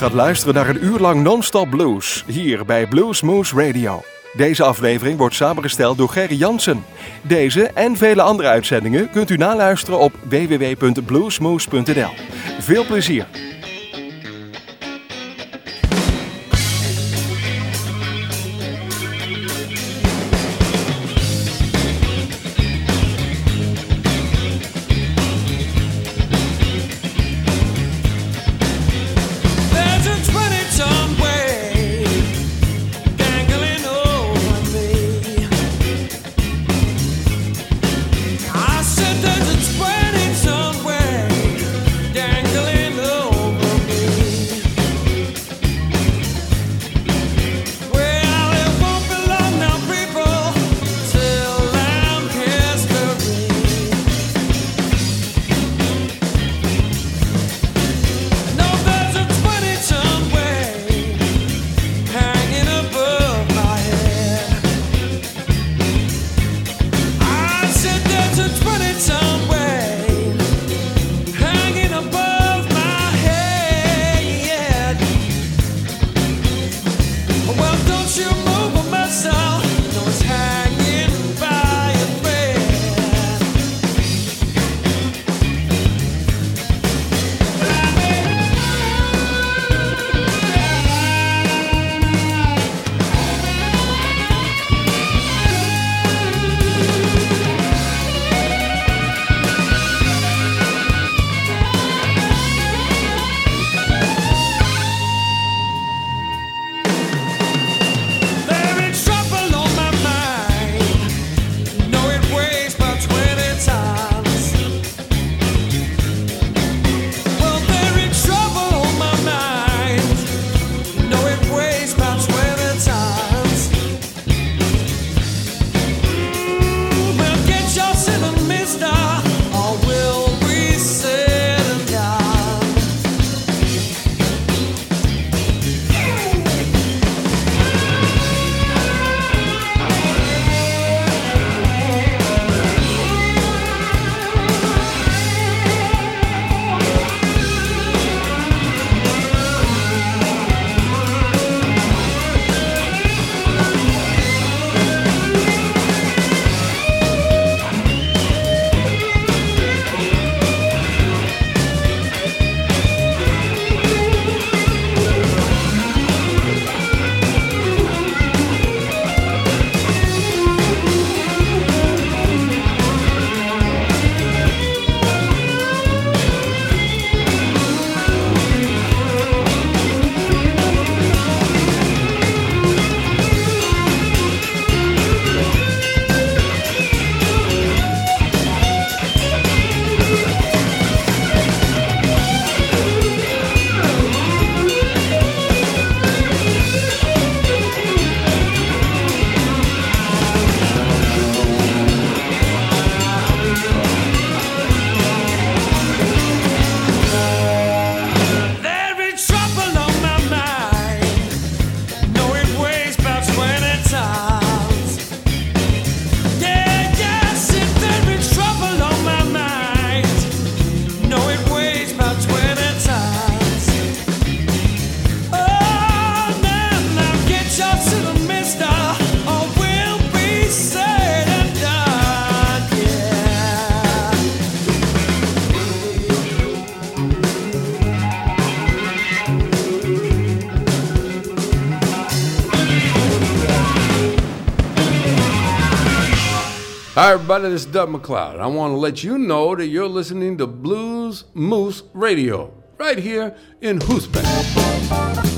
gaat luisteren naar een uur lang non-stop blues hier bij Blues Moose Radio. Deze aflevering wordt samengesteld door Gerry Jansen. Deze en vele andere uitzendingen kunt u naluisteren op www.bluesmoose.nl. Veel plezier! Hi, everybody, this is Doug MacLeod. I want to let you know that you're listening to Blues Moose Radio right here in Hoospan.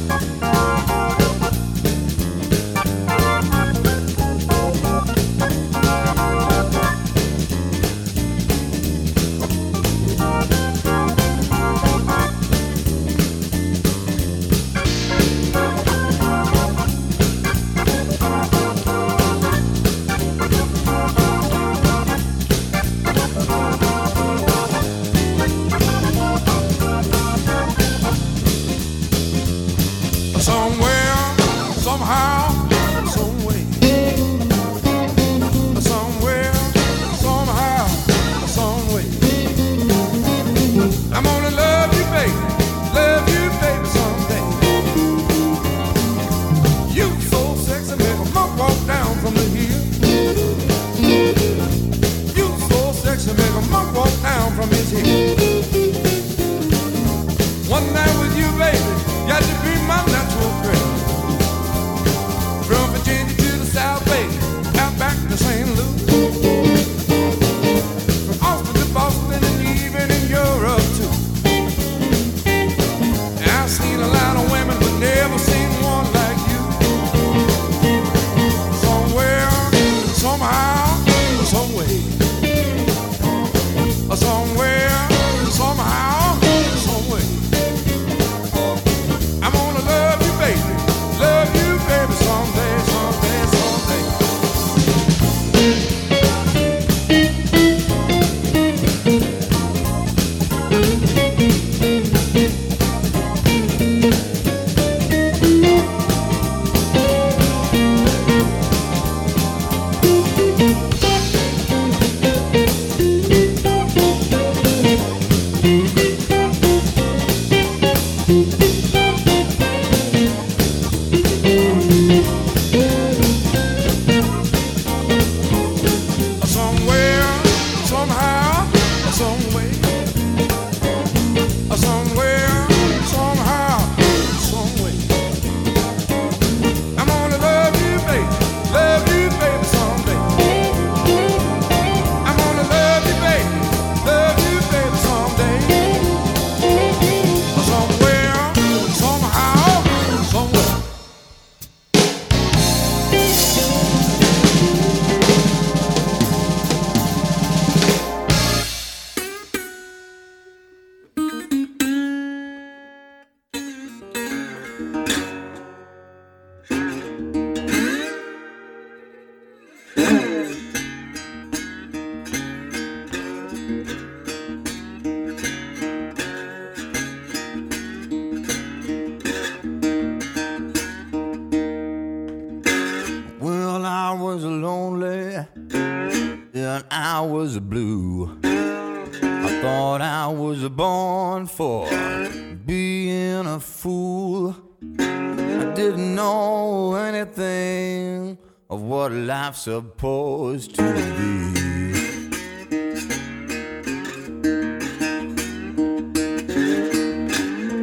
supposed to be?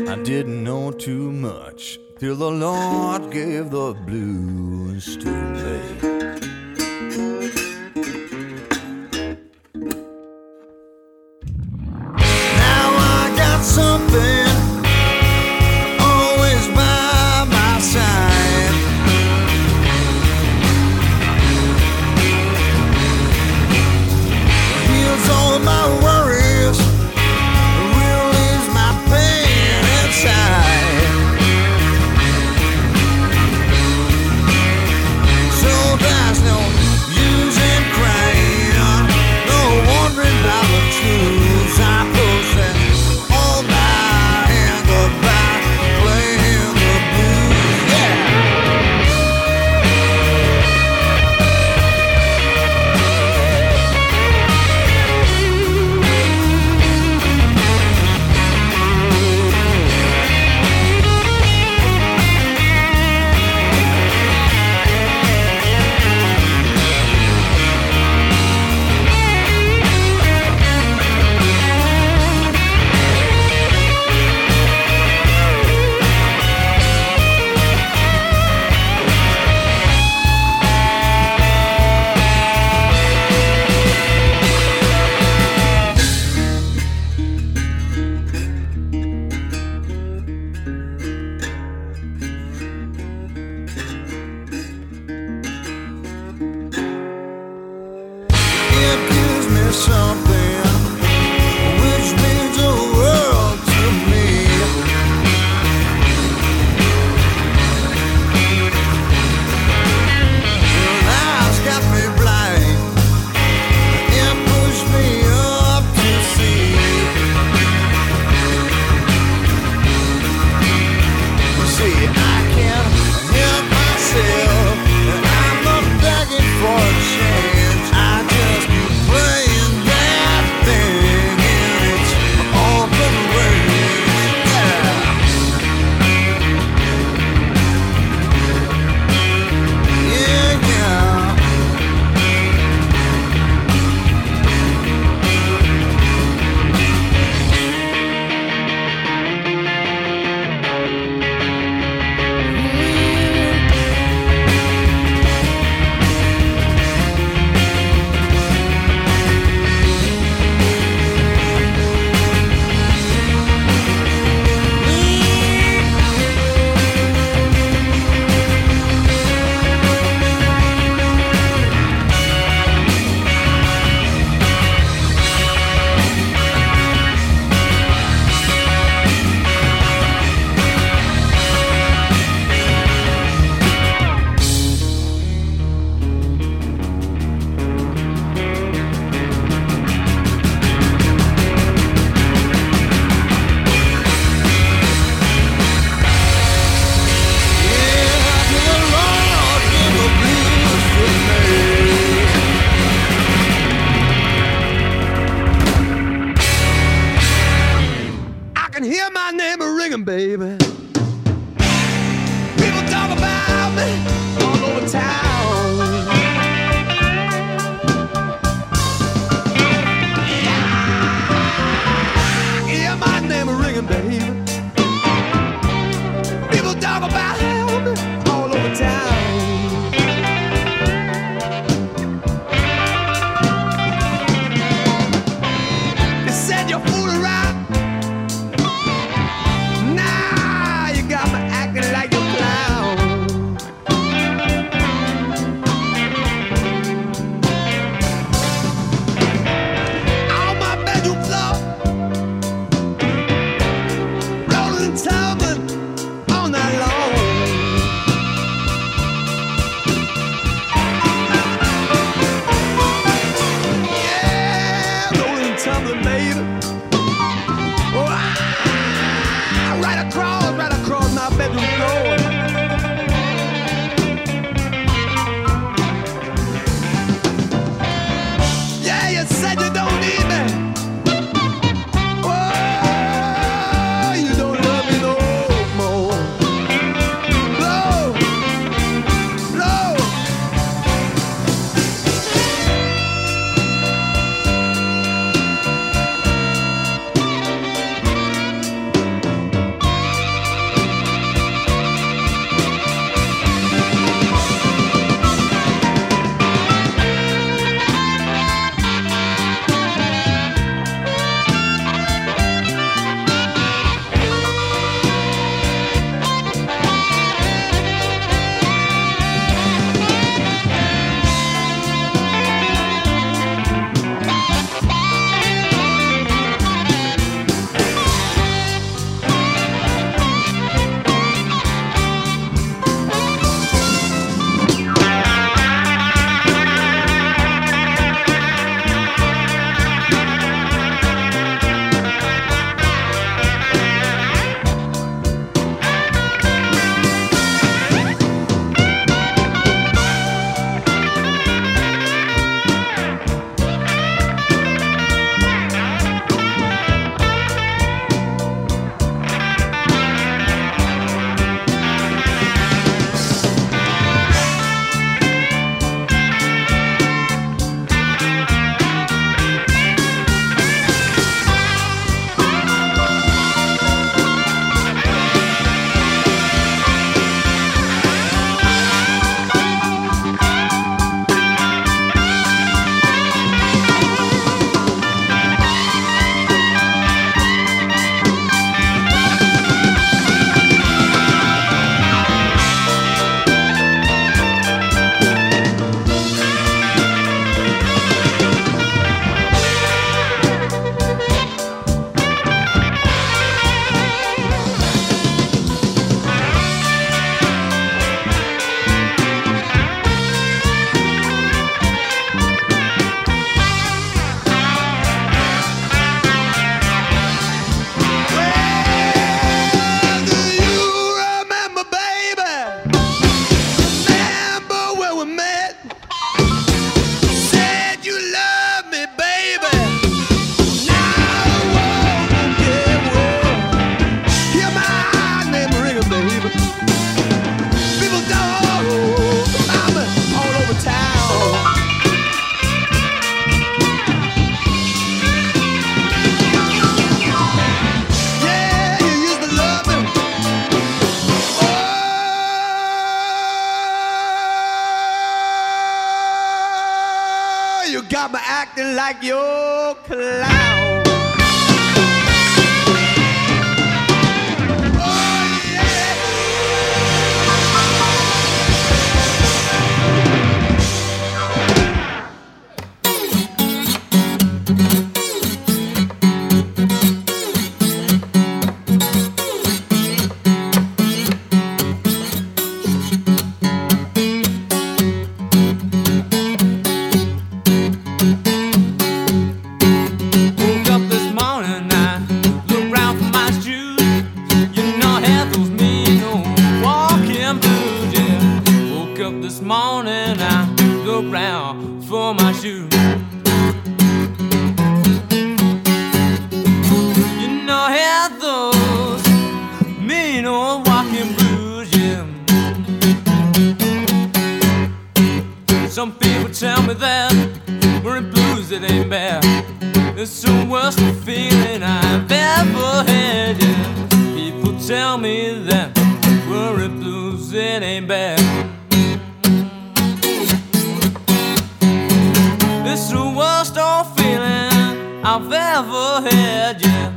I didn't know too much till the Lord gave the blues. It's the worst feeling I've ever had. Yeah. People tell me that worry blues it ain't bad. It's the worst old feeling I've ever had. Yeah.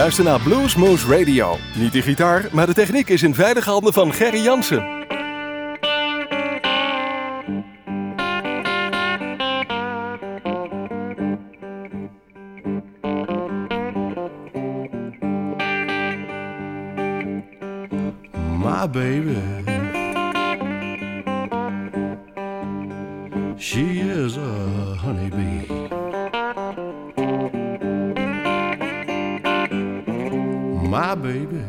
U luistert naar Blues Moose Radio. Niet de gitaar, maar de techniek is in veilige handen van Gerry Jansen. My baby, she is a honeybee. My baby,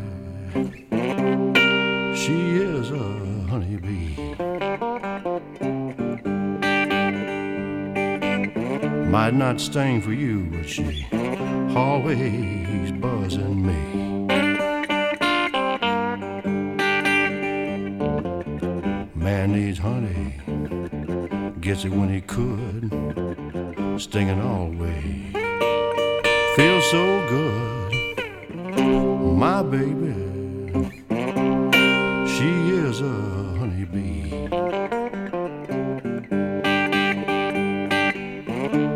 she is a honeybee. Might not sting for you, but she always buzzing me. Man needs honey, gets it when he could, stinging always. Feels so good, baby. She is a honeybee.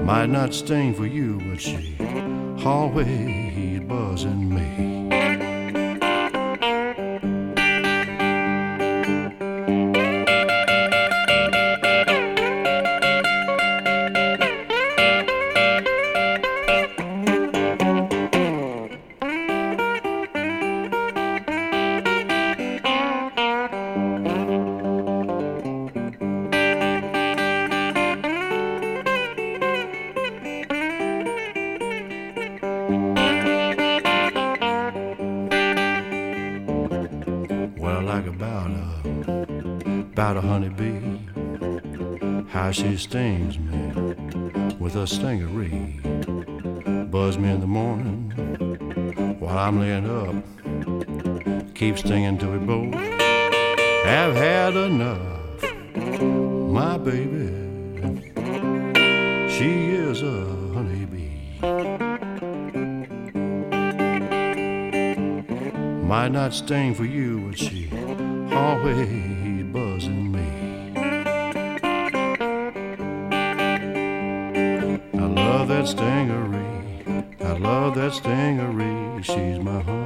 Might not sting for you, but she always buzzing me. She stings me with her stingaree. Buzz me in the morning while I'm laying up, keep stinging till we both have had enough. My baby, she is a honeybee. Might not sting for you, but she always that stingaree. I love that stingaree. She's my honey.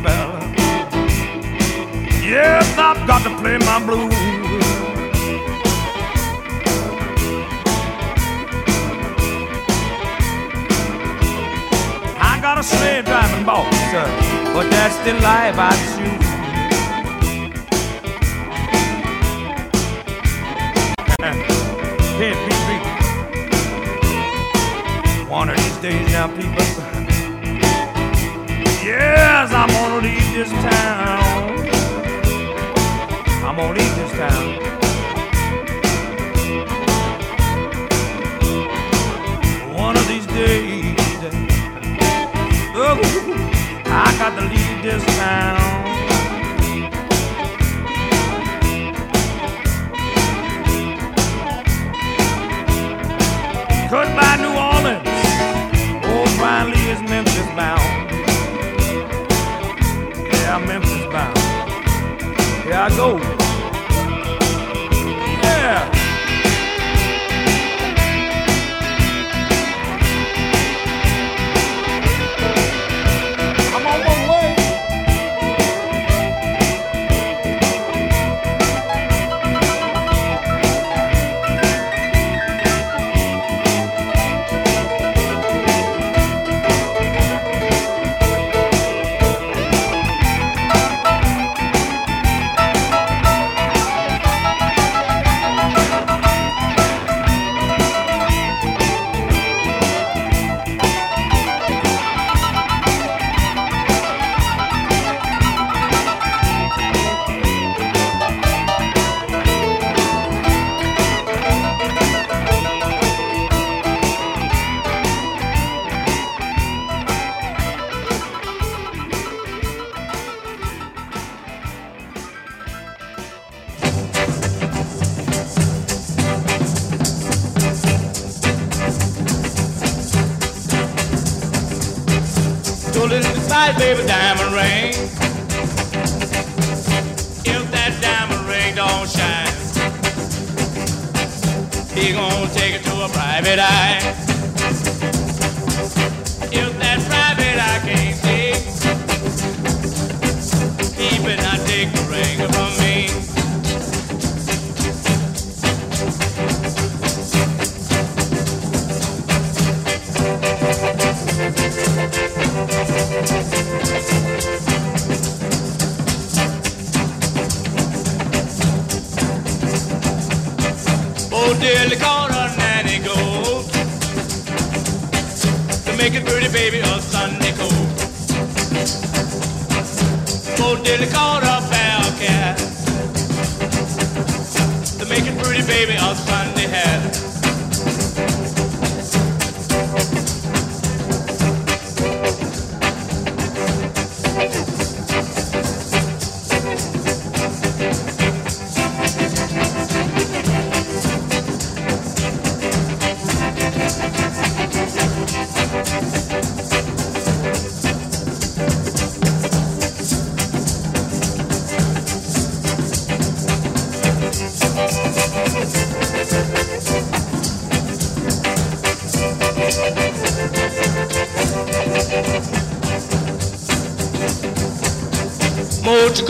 Nightclub, people. Yes, I've got to play my blues. I got a sled driving boss, but that's the life I choose. Can't be. One of these days now, people. Yes, I'm this town. I'm gonna leave this town. One of these days. Oh, I got to leave this town. Goodbye, New Orleans. Oh, finally is Memphis bound. Memphis bound. Here I go. Yeah. private eyes.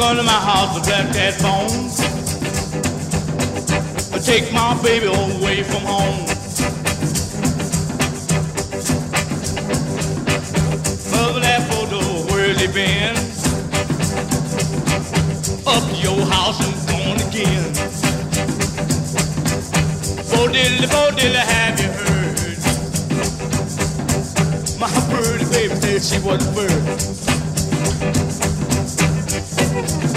come to my house to black cat bones. Take my baby away from home. Mother, that photo, where's he been? Up to your house and gone again. Oh, bo diddly, bo oh, diddly, have you heard? My pretty baby said she wasn't bird. Thank you.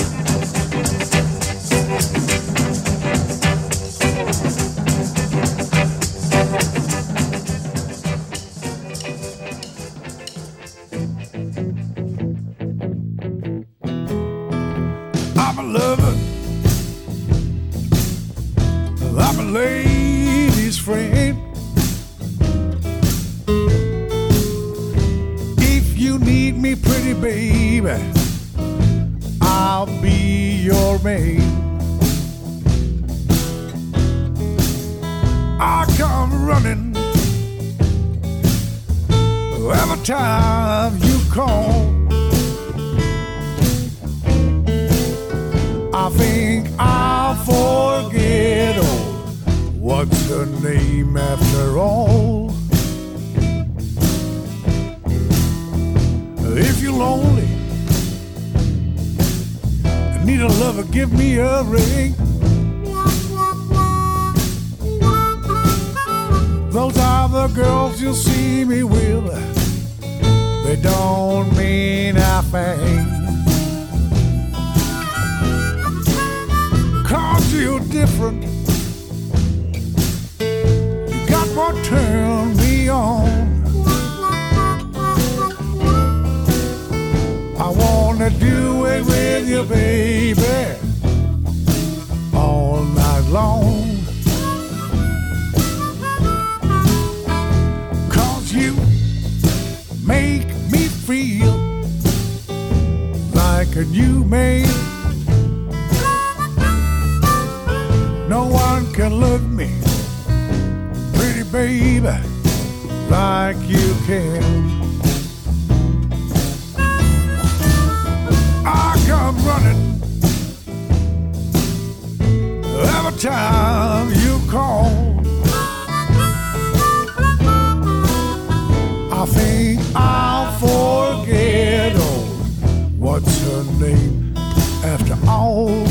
you make me feel like a new man. No one can look me, pretty baby, like you can. I come running every time you call. name. After all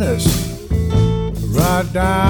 right down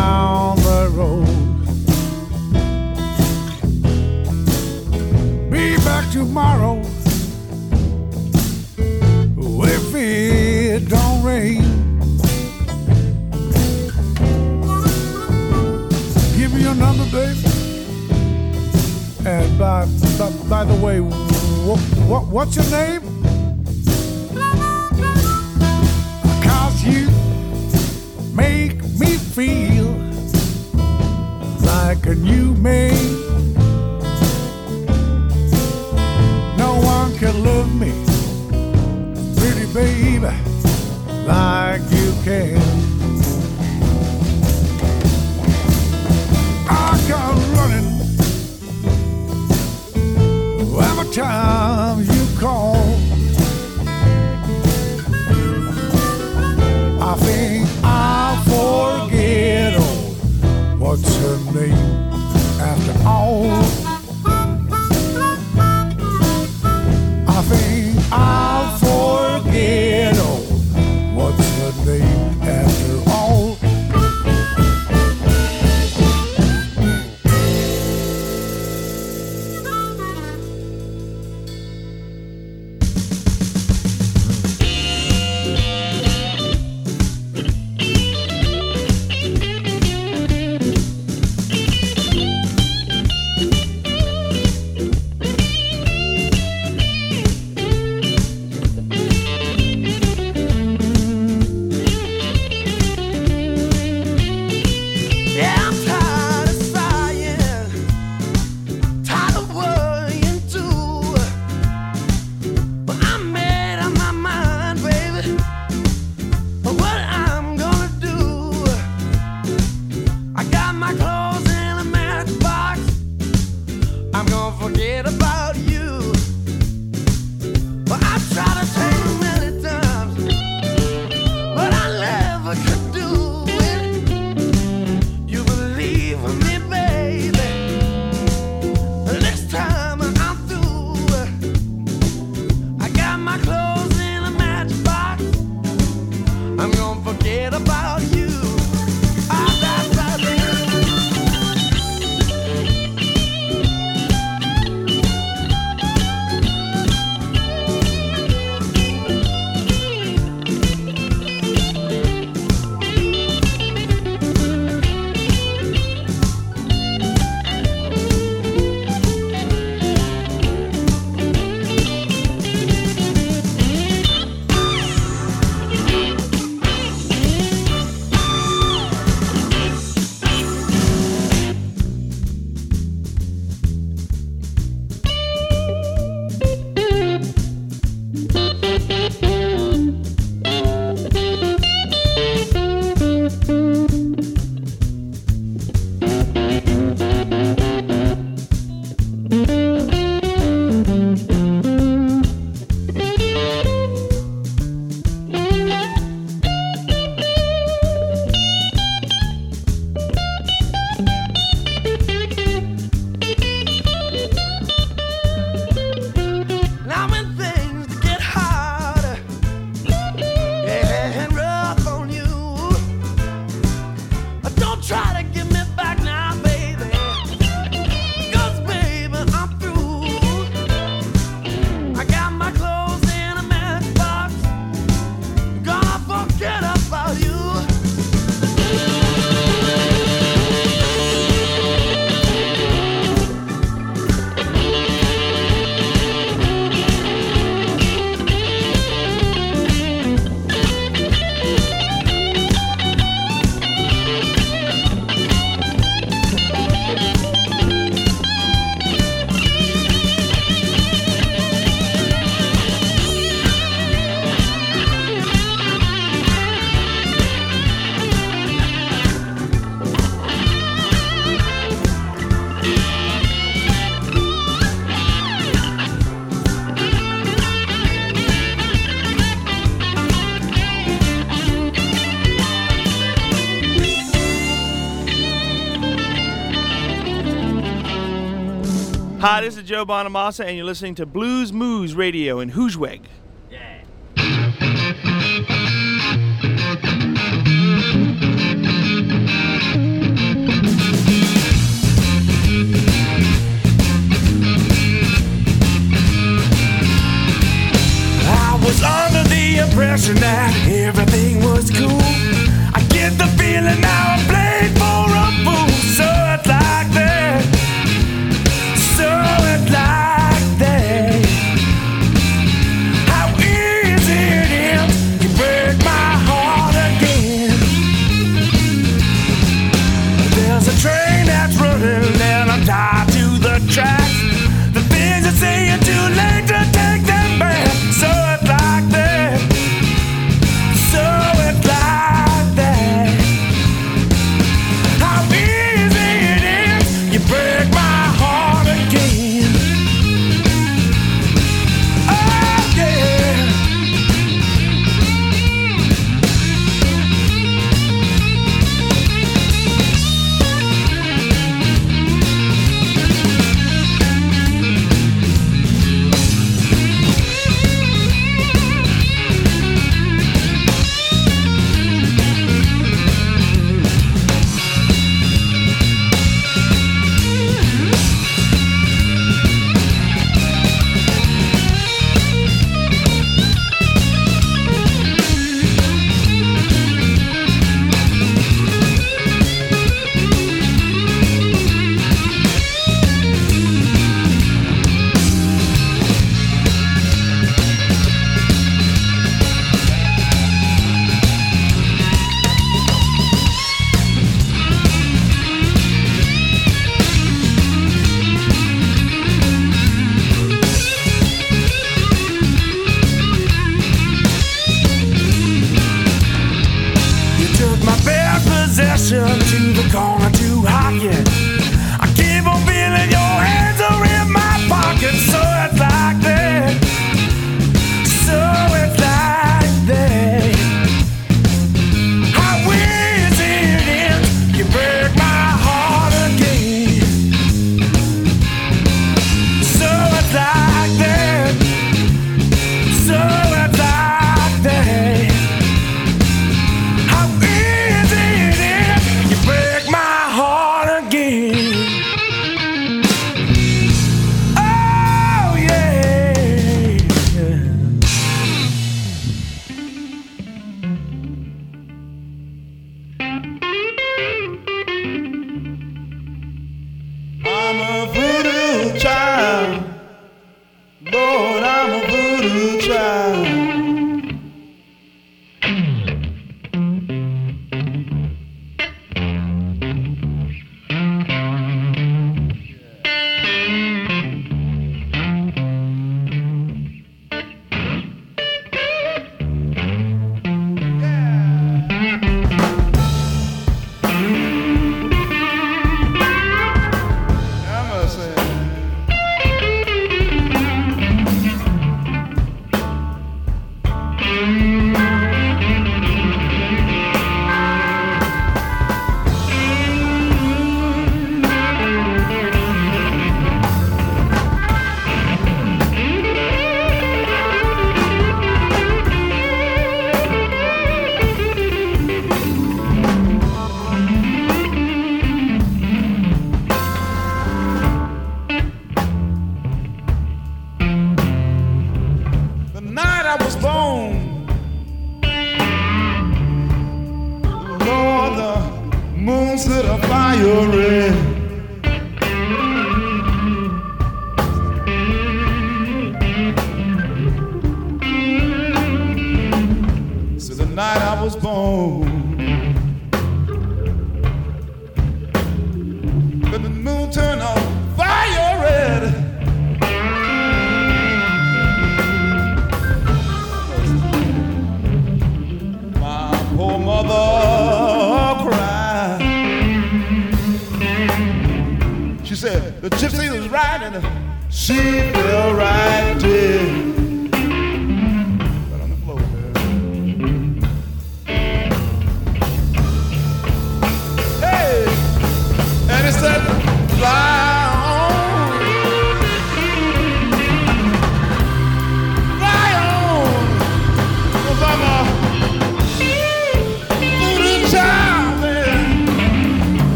Joe Bonamassa, and you're listening to Blues Moose Radio in Groesbeek.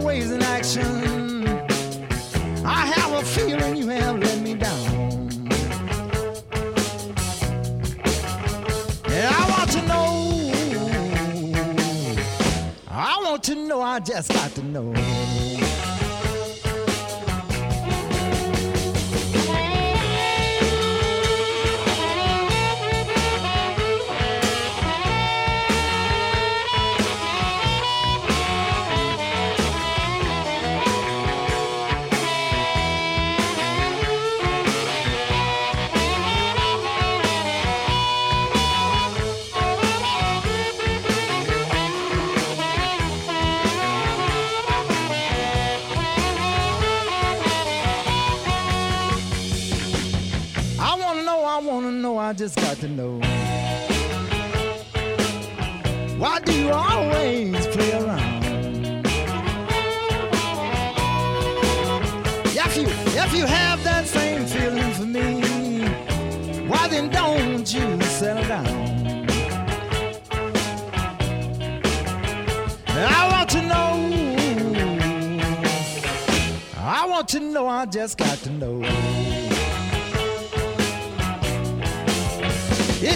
Watch from your ways in action. I have a feeling you have let me down. Yeah, I want to know. I want to know, I just got to know. I just got to know. Why do you always play around? If you, if you have that same feeling for me, why then don't you settle down? I want to know. I want to know, I just got to know.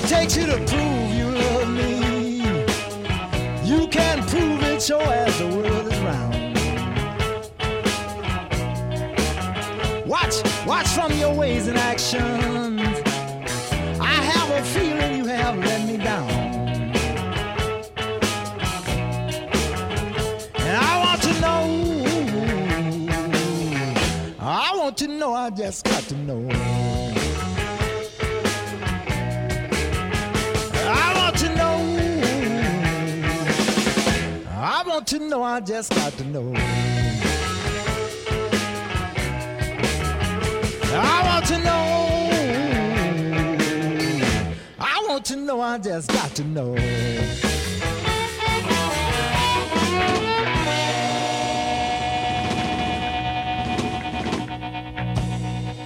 It takes you to prove you love me. You can prove it, so as the world is round. Watch, watch from your ways and actions. I have a feeling you have let me down. And I want to know. I want to know, I just got to know. Know. I just got to know. I want to know. I want to know. I just got to know.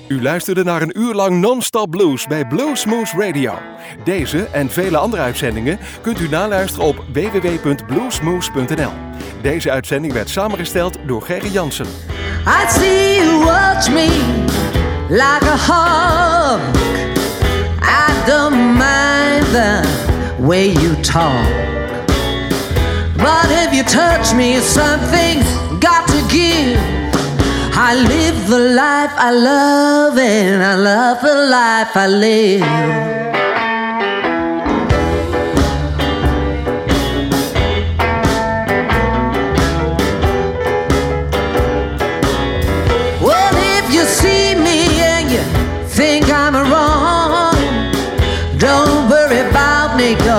U luisterde naar een uur lang non-stop blues bij Bluesmoose Radio. Deze en vele andere uitzendingen kunt u naluisteren op www.bluesmoose.nl. Deze uitzending werd samengesteld door Gerry Jansen. I see you watch me like a hawk. I don't mind the way you talk. But if you touch me, something's got to give. I live the life I love and I love the life I live.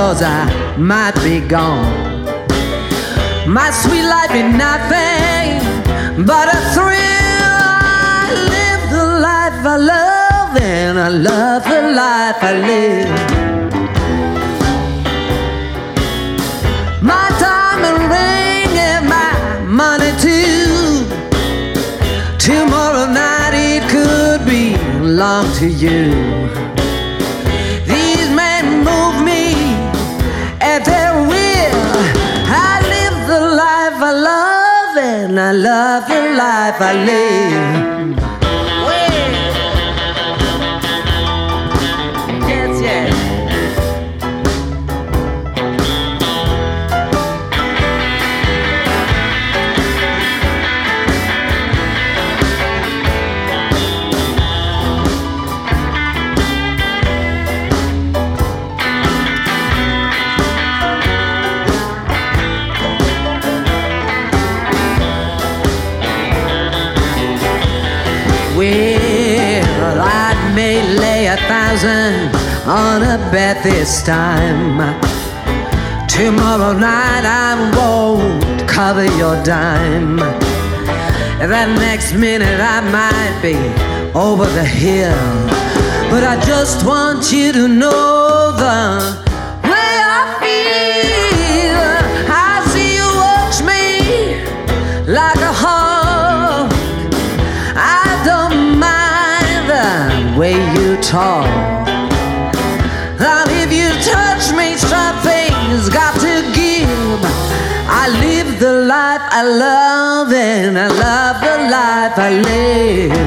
Cause I might be gone. My sweet life is nothing but a thrill. I live the life I love, and I love the life I live. My diamond ring and my money too. Tomorrow night it could belong to you. Life I live. On a bet this time. Tomorrow night I won't cover your dime. The next minute I might be over the hill. But I just want you to know the love, and I love the life I live.